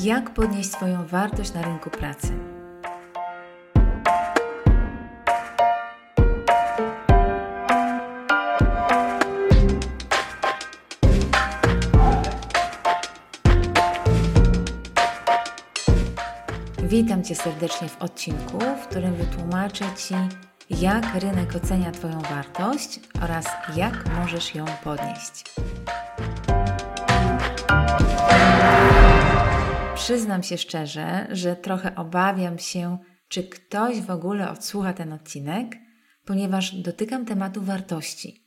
Jak podnieść swoją wartość na rynku pracy? Witam Cię serdecznie w odcinku, w którym wytłumaczę Ci, jak rynek ocenia Twoją wartość oraz jak możesz ją podnieść. Przyznam się szczerze, że trochę obawiam się, czy ktoś w ogóle odsłucha ten odcinek, ponieważ dotykam tematu wartości.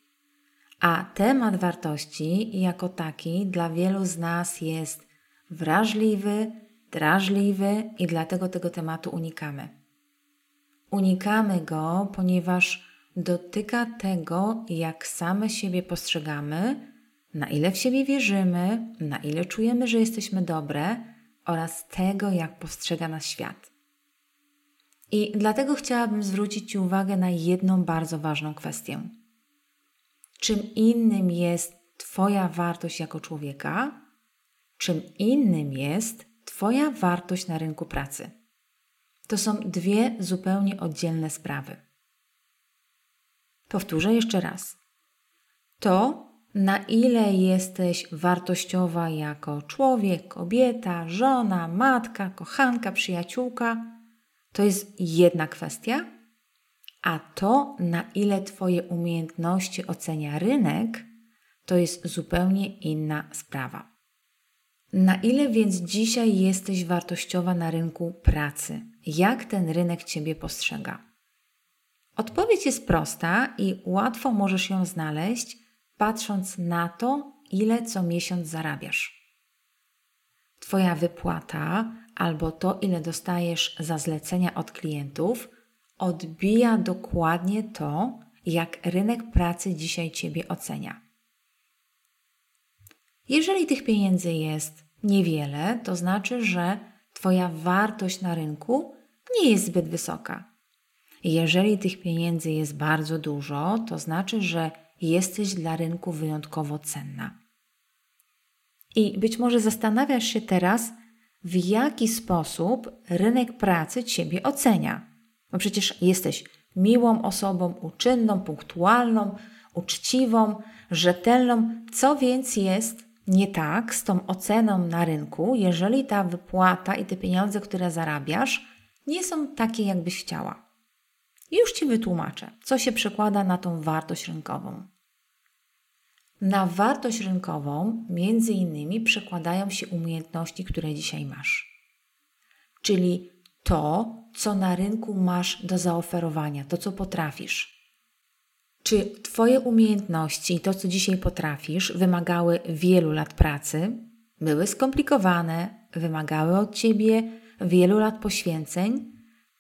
A temat wartości jako taki dla wielu z nas jest wrażliwy, drażliwy i dlatego tego tematu unikamy. Unikamy go, ponieważ dotyka tego, jak same siebie postrzegamy, na ile w siebie wierzymy, na ile czujemy, że jesteśmy dobre oraz tego, jak postrzega nas świat. I dlatego chciałabym zwrócić Ci uwagę na jedną bardzo ważną kwestię. Czym innym jest Twoja wartość jako człowieka, czym innym jest Twoja wartość na rynku pracy. To są dwie zupełnie oddzielne sprawy. Powtórzę jeszcze raz. To, na ile jesteś wartościowa jako człowiek, kobieta, żona, matka, kochanka, przyjaciółka, to jest jedna kwestia, a to, na ile Twoje umiejętności ocenia rynek, to jest zupełnie inna sprawa. Na ile więc dzisiaj jesteś wartościowa na rynku pracy? Jak ten rynek Ciebie postrzega? Odpowiedź jest prosta i łatwo możesz ją znaleźć, patrząc na to, ile co miesiąc zarabiasz. Twoja wypłata albo to, ile dostajesz za zlecenia od klientów, odbija dokładnie to, jak rynek pracy dzisiaj Ciebie ocenia. Jeżeli tych pieniędzy jest niewiele, to znaczy, że Twoja wartość na rynku nie jest zbyt wysoka. Jeżeli tych pieniędzy jest bardzo dużo, to znaczy, że jesteś dla rynku wyjątkowo cenna. I być może zastanawiasz się teraz, w jaki sposób rynek pracy Ciebie ocenia. Bo przecież jesteś miłą osobą, uczynną, punktualną, uczciwą, rzetelną. Co więc jest nie tak z tą oceną na rynku, jeżeli ta wypłata i te pieniądze, które zarabiasz, nie są takie, jakbyś chciała? Już Ci wytłumaczę, co się przekłada na tą wartość rynkową. Na wartość rynkową między innymi przekładają się umiejętności, które dzisiaj masz. Czyli to, co na rynku masz do zaoferowania, to, co potrafisz. Czy Twoje umiejętności i to, co dzisiaj potrafisz, wymagały wielu lat pracy, były skomplikowane, wymagały od Ciebie wielu lat poświęceń,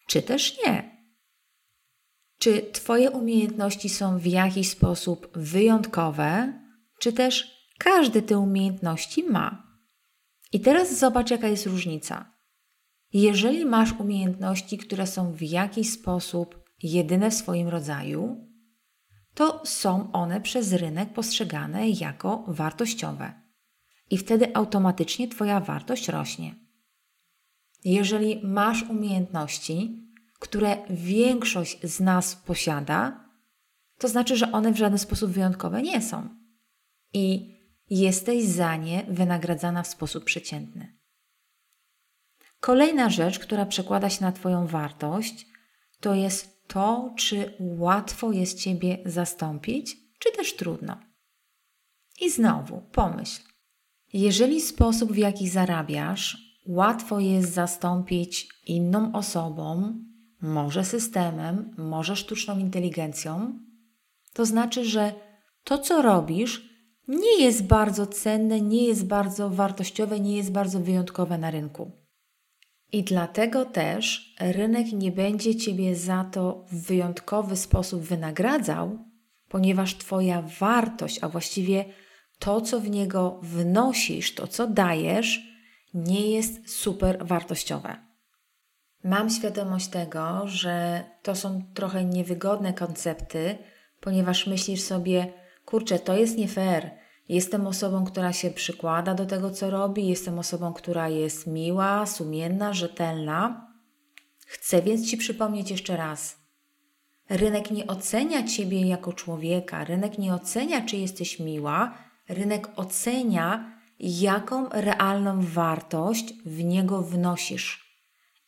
czy też nie? Czy Twoje umiejętności są w jakiś sposób wyjątkowe, czy też każdy te umiejętności ma? I teraz zobacz, jaka jest różnica. Jeżeli masz umiejętności, które są w jakiś sposób jedyne w swoim rodzaju, to są one przez rynek postrzegane jako wartościowe. I wtedy automatycznie Twoja wartość rośnie. Jeżeli masz umiejętności, które większość z nas posiada, to znaczy, że one w żaden sposób wyjątkowe nie są. I jesteś za nie wynagradzana w sposób przeciętny. Kolejna rzecz, która przekłada się na Twoją wartość, to jest to, czy łatwo jest Ciebie zastąpić, czy też trudno. I znowu pomyśl, jeżeli sposób, w jaki zarabiasz, łatwo jest zastąpić inną osobą, może systemem, może sztuczną inteligencją, to znaczy, że to, co robisz, nie jest bardzo cenne, nie jest bardzo wartościowe, nie jest bardzo wyjątkowe na rynku. I dlatego też rynek nie będzie Ciebie za to w wyjątkowy sposób wynagradzał, ponieważ Twoja wartość, a właściwie to, co w niego wnosisz, to, co dajesz, nie jest super wartościowe. Mam świadomość tego, że to są trochę niewygodne koncepty, ponieważ myślisz sobie, kurczę, to jest nie fair. Jestem osobą, która się przykłada do tego, co robi, jestem osobą, która jest miła, sumienna, rzetelna. Chcę więc Ci przypomnieć jeszcze raz. Rynek nie ocenia Ciebie jako człowieka, rynek nie ocenia, czy jesteś miła, rynek ocenia, jaką realną wartość w niego wnosisz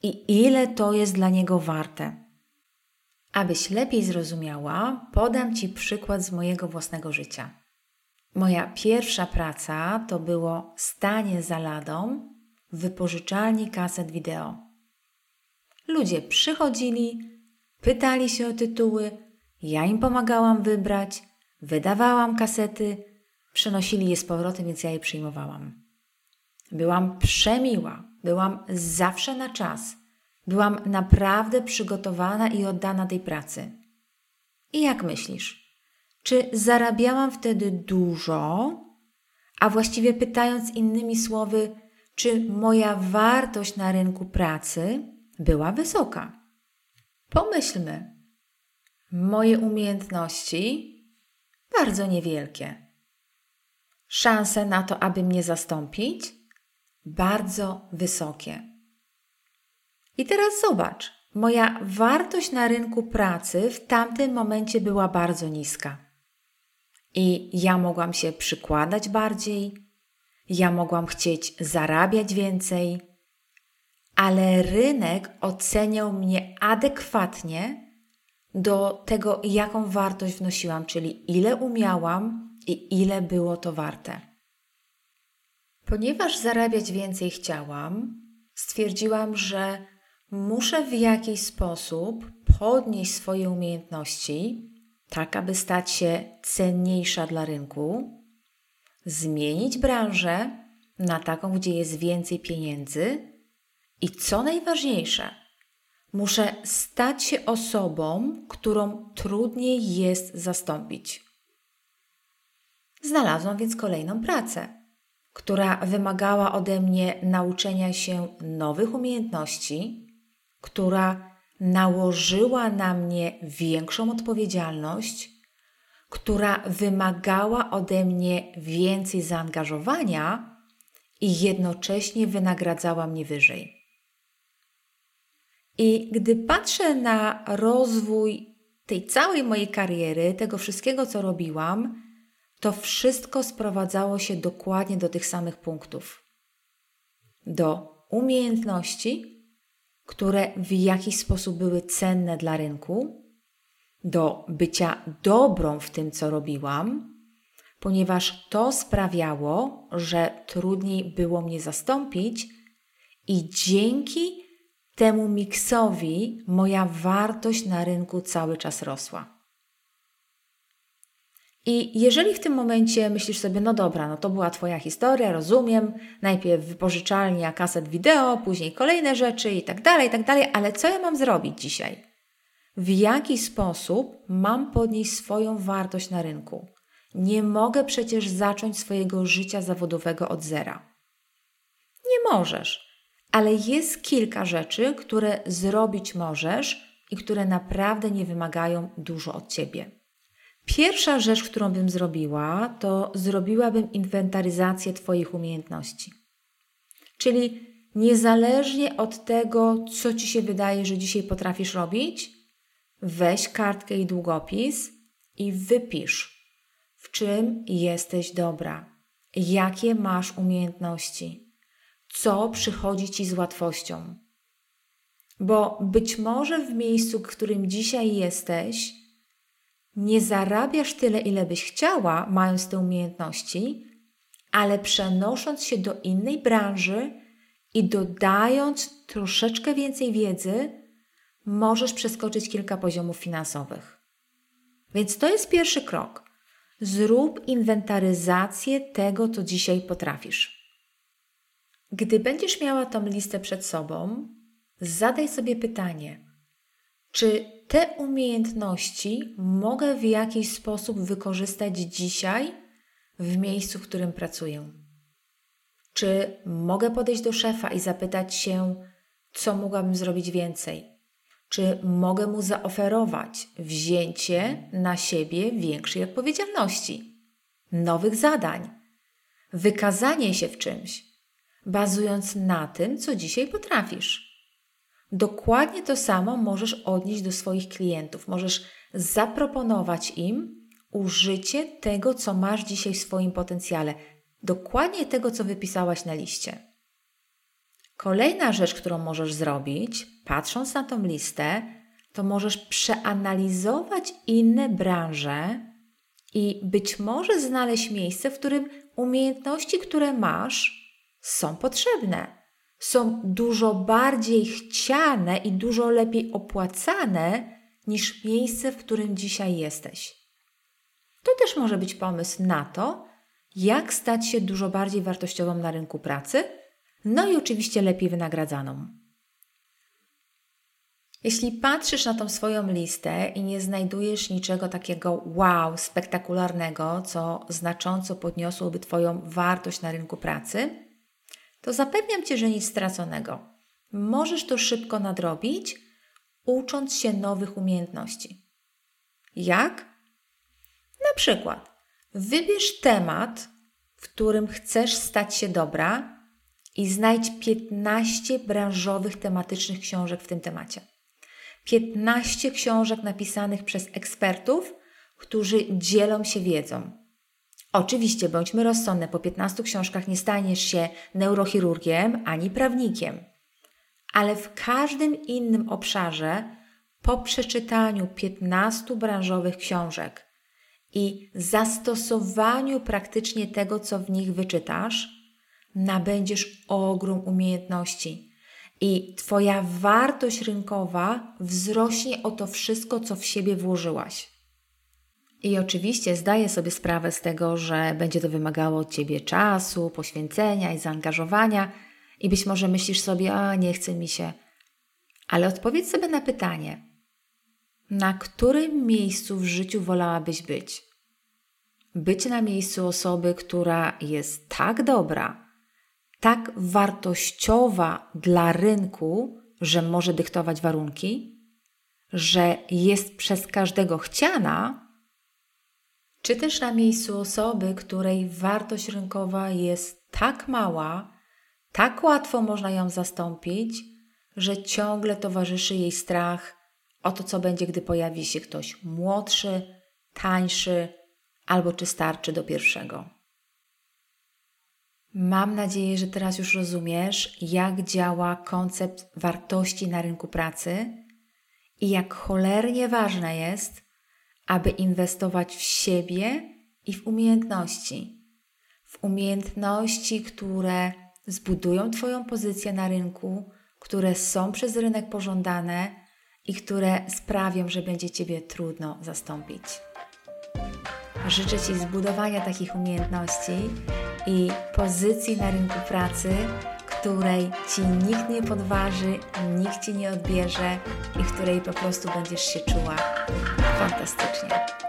i ile to jest dla niego warte. Abyś lepiej zrozumiała, podam Ci przykład z mojego własnego życia. Moja pierwsza praca to było stanie za ladą w wypożyczalni kaset wideo. Ludzie przychodzili, pytali się o tytuły, ja im pomagałam wybrać, wydawałam kasety, przynosili je z powrotem, więc ja je przyjmowałam. Byłam przemiła, byłam zawsze na czas. Byłam naprawdę przygotowana i oddana tej pracy. I jak myślisz? Czy zarabiałam wtedy dużo? A właściwie pytając innymi słowy, czy moja wartość na rynku pracy była wysoka? Pomyślmy. Moje umiejętności bardzo niewielkie. Szanse na to, aby mnie zastąpić bardzo wysokie. I teraz zobacz, moja wartość na rynku pracy w tamtym momencie była bardzo niska. I ja mogłam się przykładać bardziej, ja mogłam chcieć zarabiać więcej, ale rynek oceniał mnie adekwatnie do tego, jaką wartość wnosiłam, czyli ile umiałam i ile było to warte. Ponieważ zarabiać więcej chciałam, stwierdziłam, że muszę w jakiś sposób podnieść swoje umiejętności, tak aby stać się cenniejsza dla rynku, zmienić branżę na taką, gdzie jest więcej pieniędzy i co najważniejsze, muszę stać się osobą, którą trudniej jest zastąpić. Znalazłam więc kolejną pracę która wymagała ode mnie nauczenia się nowych umiejętności, która nałożyła na mnie większą odpowiedzialność, która wymagała ode mnie więcej zaangażowania i jednocześnie wynagradzała mnie wyżej. I gdy patrzę na rozwój tej całej mojej kariery, tego wszystkiego, co robiłam, to wszystko sprowadzało się dokładnie do tych samych punktów. Do umiejętności, które w jakiś sposób były cenne dla rynku, do bycia dobrą w tym, co robiłam, ponieważ to sprawiało, że trudniej było mnie zastąpić i dzięki temu miksowi moja wartość na rynku cały czas rosła. I jeżeli w tym momencie myślisz sobie, no dobra, no to była Twoja historia, rozumiem, najpierw wypożyczalnia kaset wideo, później kolejne rzeczy i tak dalej, i tak dalej, ale co ja mam zrobić dzisiaj? W jaki sposób mam podnieść swoją wartość na rynku? Nie mogę przecież zacząć swojego życia zawodowego od zera. Nie możesz, ale jest kilka rzeczy, które zrobić możesz i które naprawdę nie wymagają dużo od ciebie. Pierwsza rzecz, którą bym zrobiła, to zrobiłabym inwentaryzację Twoich umiejętności. Czyli niezależnie od tego, co Ci się wydaje, że dzisiaj potrafisz robić, weź kartkę i długopis i wypisz, w czym jesteś dobra, jakie masz umiejętności, co przychodzi Ci z łatwością. Bo być może w miejscu, w którym dzisiaj jesteś, nie zarabiasz tyle, ile byś chciała, mając te umiejętności, ale przenosząc się do innej branży i dodając troszeczkę więcej wiedzy, możesz przeskoczyć kilka poziomów finansowych. Więc to jest pierwszy krok. Zrób inwentaryzację tego, co dzisiaj potrafisz. Gdy będziesz miała tą listę przed sobą, zadaj sobie pytanie: czy te umiejętności mogę w jakiś sposób wykorzystać dzisiaj w miejscu, w którym pracuję? Czy mogę podejść do szefa i zapytać się, co mogłabym zrobić więcej? Czy mogę mu zaoferować wzięcie na siebie większej odpowiedzialności, nowych zadań, wykazanie się w czymś, bazując na tym, co dzisiaj potrafisz? Dokładnie to samo możesz odnieść do swoich klientów. Możesz zaproponować im użycie tego, co masz dzisiaj w swoim potencjale, dokładnie tego, co wypisałaś na liście. Kolejna rzecz, którą możesz zrobić, patrząc na tą listę, to możesz przeanalizować inne branże i być może znaleźć miejsce, w którym umiejętności, które masz, są potrzebne. Są dużo bardziej chciane i dużo lepiej opłacane niż miejsce, w którym dzisiaj jesteś. To też może być pomysł na to, jak stać się dużo bardziej wartościową na rynku pracy, no i oczywiście lepiej wynagradzaną. Jeśli patrzysz na tą swoją listę i nie znajdujesz niczego takiego wow, spektakularnego, co znacząco podniosłoby Twoją wartość na rynku pracy, to zapewniam Cię, że nic straconego. Możesz to szybko nadrobić, ucząc się nowych umiejętności. Jak? Na przykład, wybierz temat, w którym chcesz stać się dobra i znajdź 15 branżowych, tematycznych książek w tym temacie. 15 książek napisanych przez ekspertów, którzy dzielą się wiedzą. Oczywiście bądźmy rozsądne, po 15 książkach nie staniesz się neurochirurgiem ani prawnikiem, ale w każdym innym obszarze, po przeczytaniu 15 branżowych książek i zastosowaniu praktycznie tego, co w nich wyczytasz, nabędziesz ogrom umiejętności i Twoja wartość rynkowa wzrośnie o to wszystko, co w siebie włożyłaś. I oczywiście zdaję sobie sprawę z tego, że będzie to wymagało od Ciebie czasu, poświęcenia i zaangażowania, i być może myślisz sobie, a nie chce mi się. Ale odpowiedz sobie na pytanie: na którym miejscu w życiu wolałabyś być? Być na miejscu osoby, która jest tak dobra, tak wartościowa dla rynku, że może dyktować warunki, że jest przez każdego chciana, czy też na miejscu osoby, której wartość rynkowa jest tak mała, tak łatwo można ją zastąpić, że ciągle towarzyszy jej strach o to, co będzie, gdy pojawi się ktoś młodszy, tańszy albo czy starczy do pierwszego. Mam nadzieję, że teraz już rozumiesz, jak działa koncept wartości na rynku pracy i jak cholernie ważne jest, aby inwestować w siebie i w umiejętności. W umiejętności, które zbudują Twoją pozycję na rynku, które są przez rynek pożądane i które sprawią, że będzie Ciebie trudno zastąpić. Życzę Ci zbudowania takich umiejętności i pozycji na rynku pracy, której Ci nikt nie podważy, nikt Ci nie odbierze i której po prostu będziesz się czuła fantastycznie.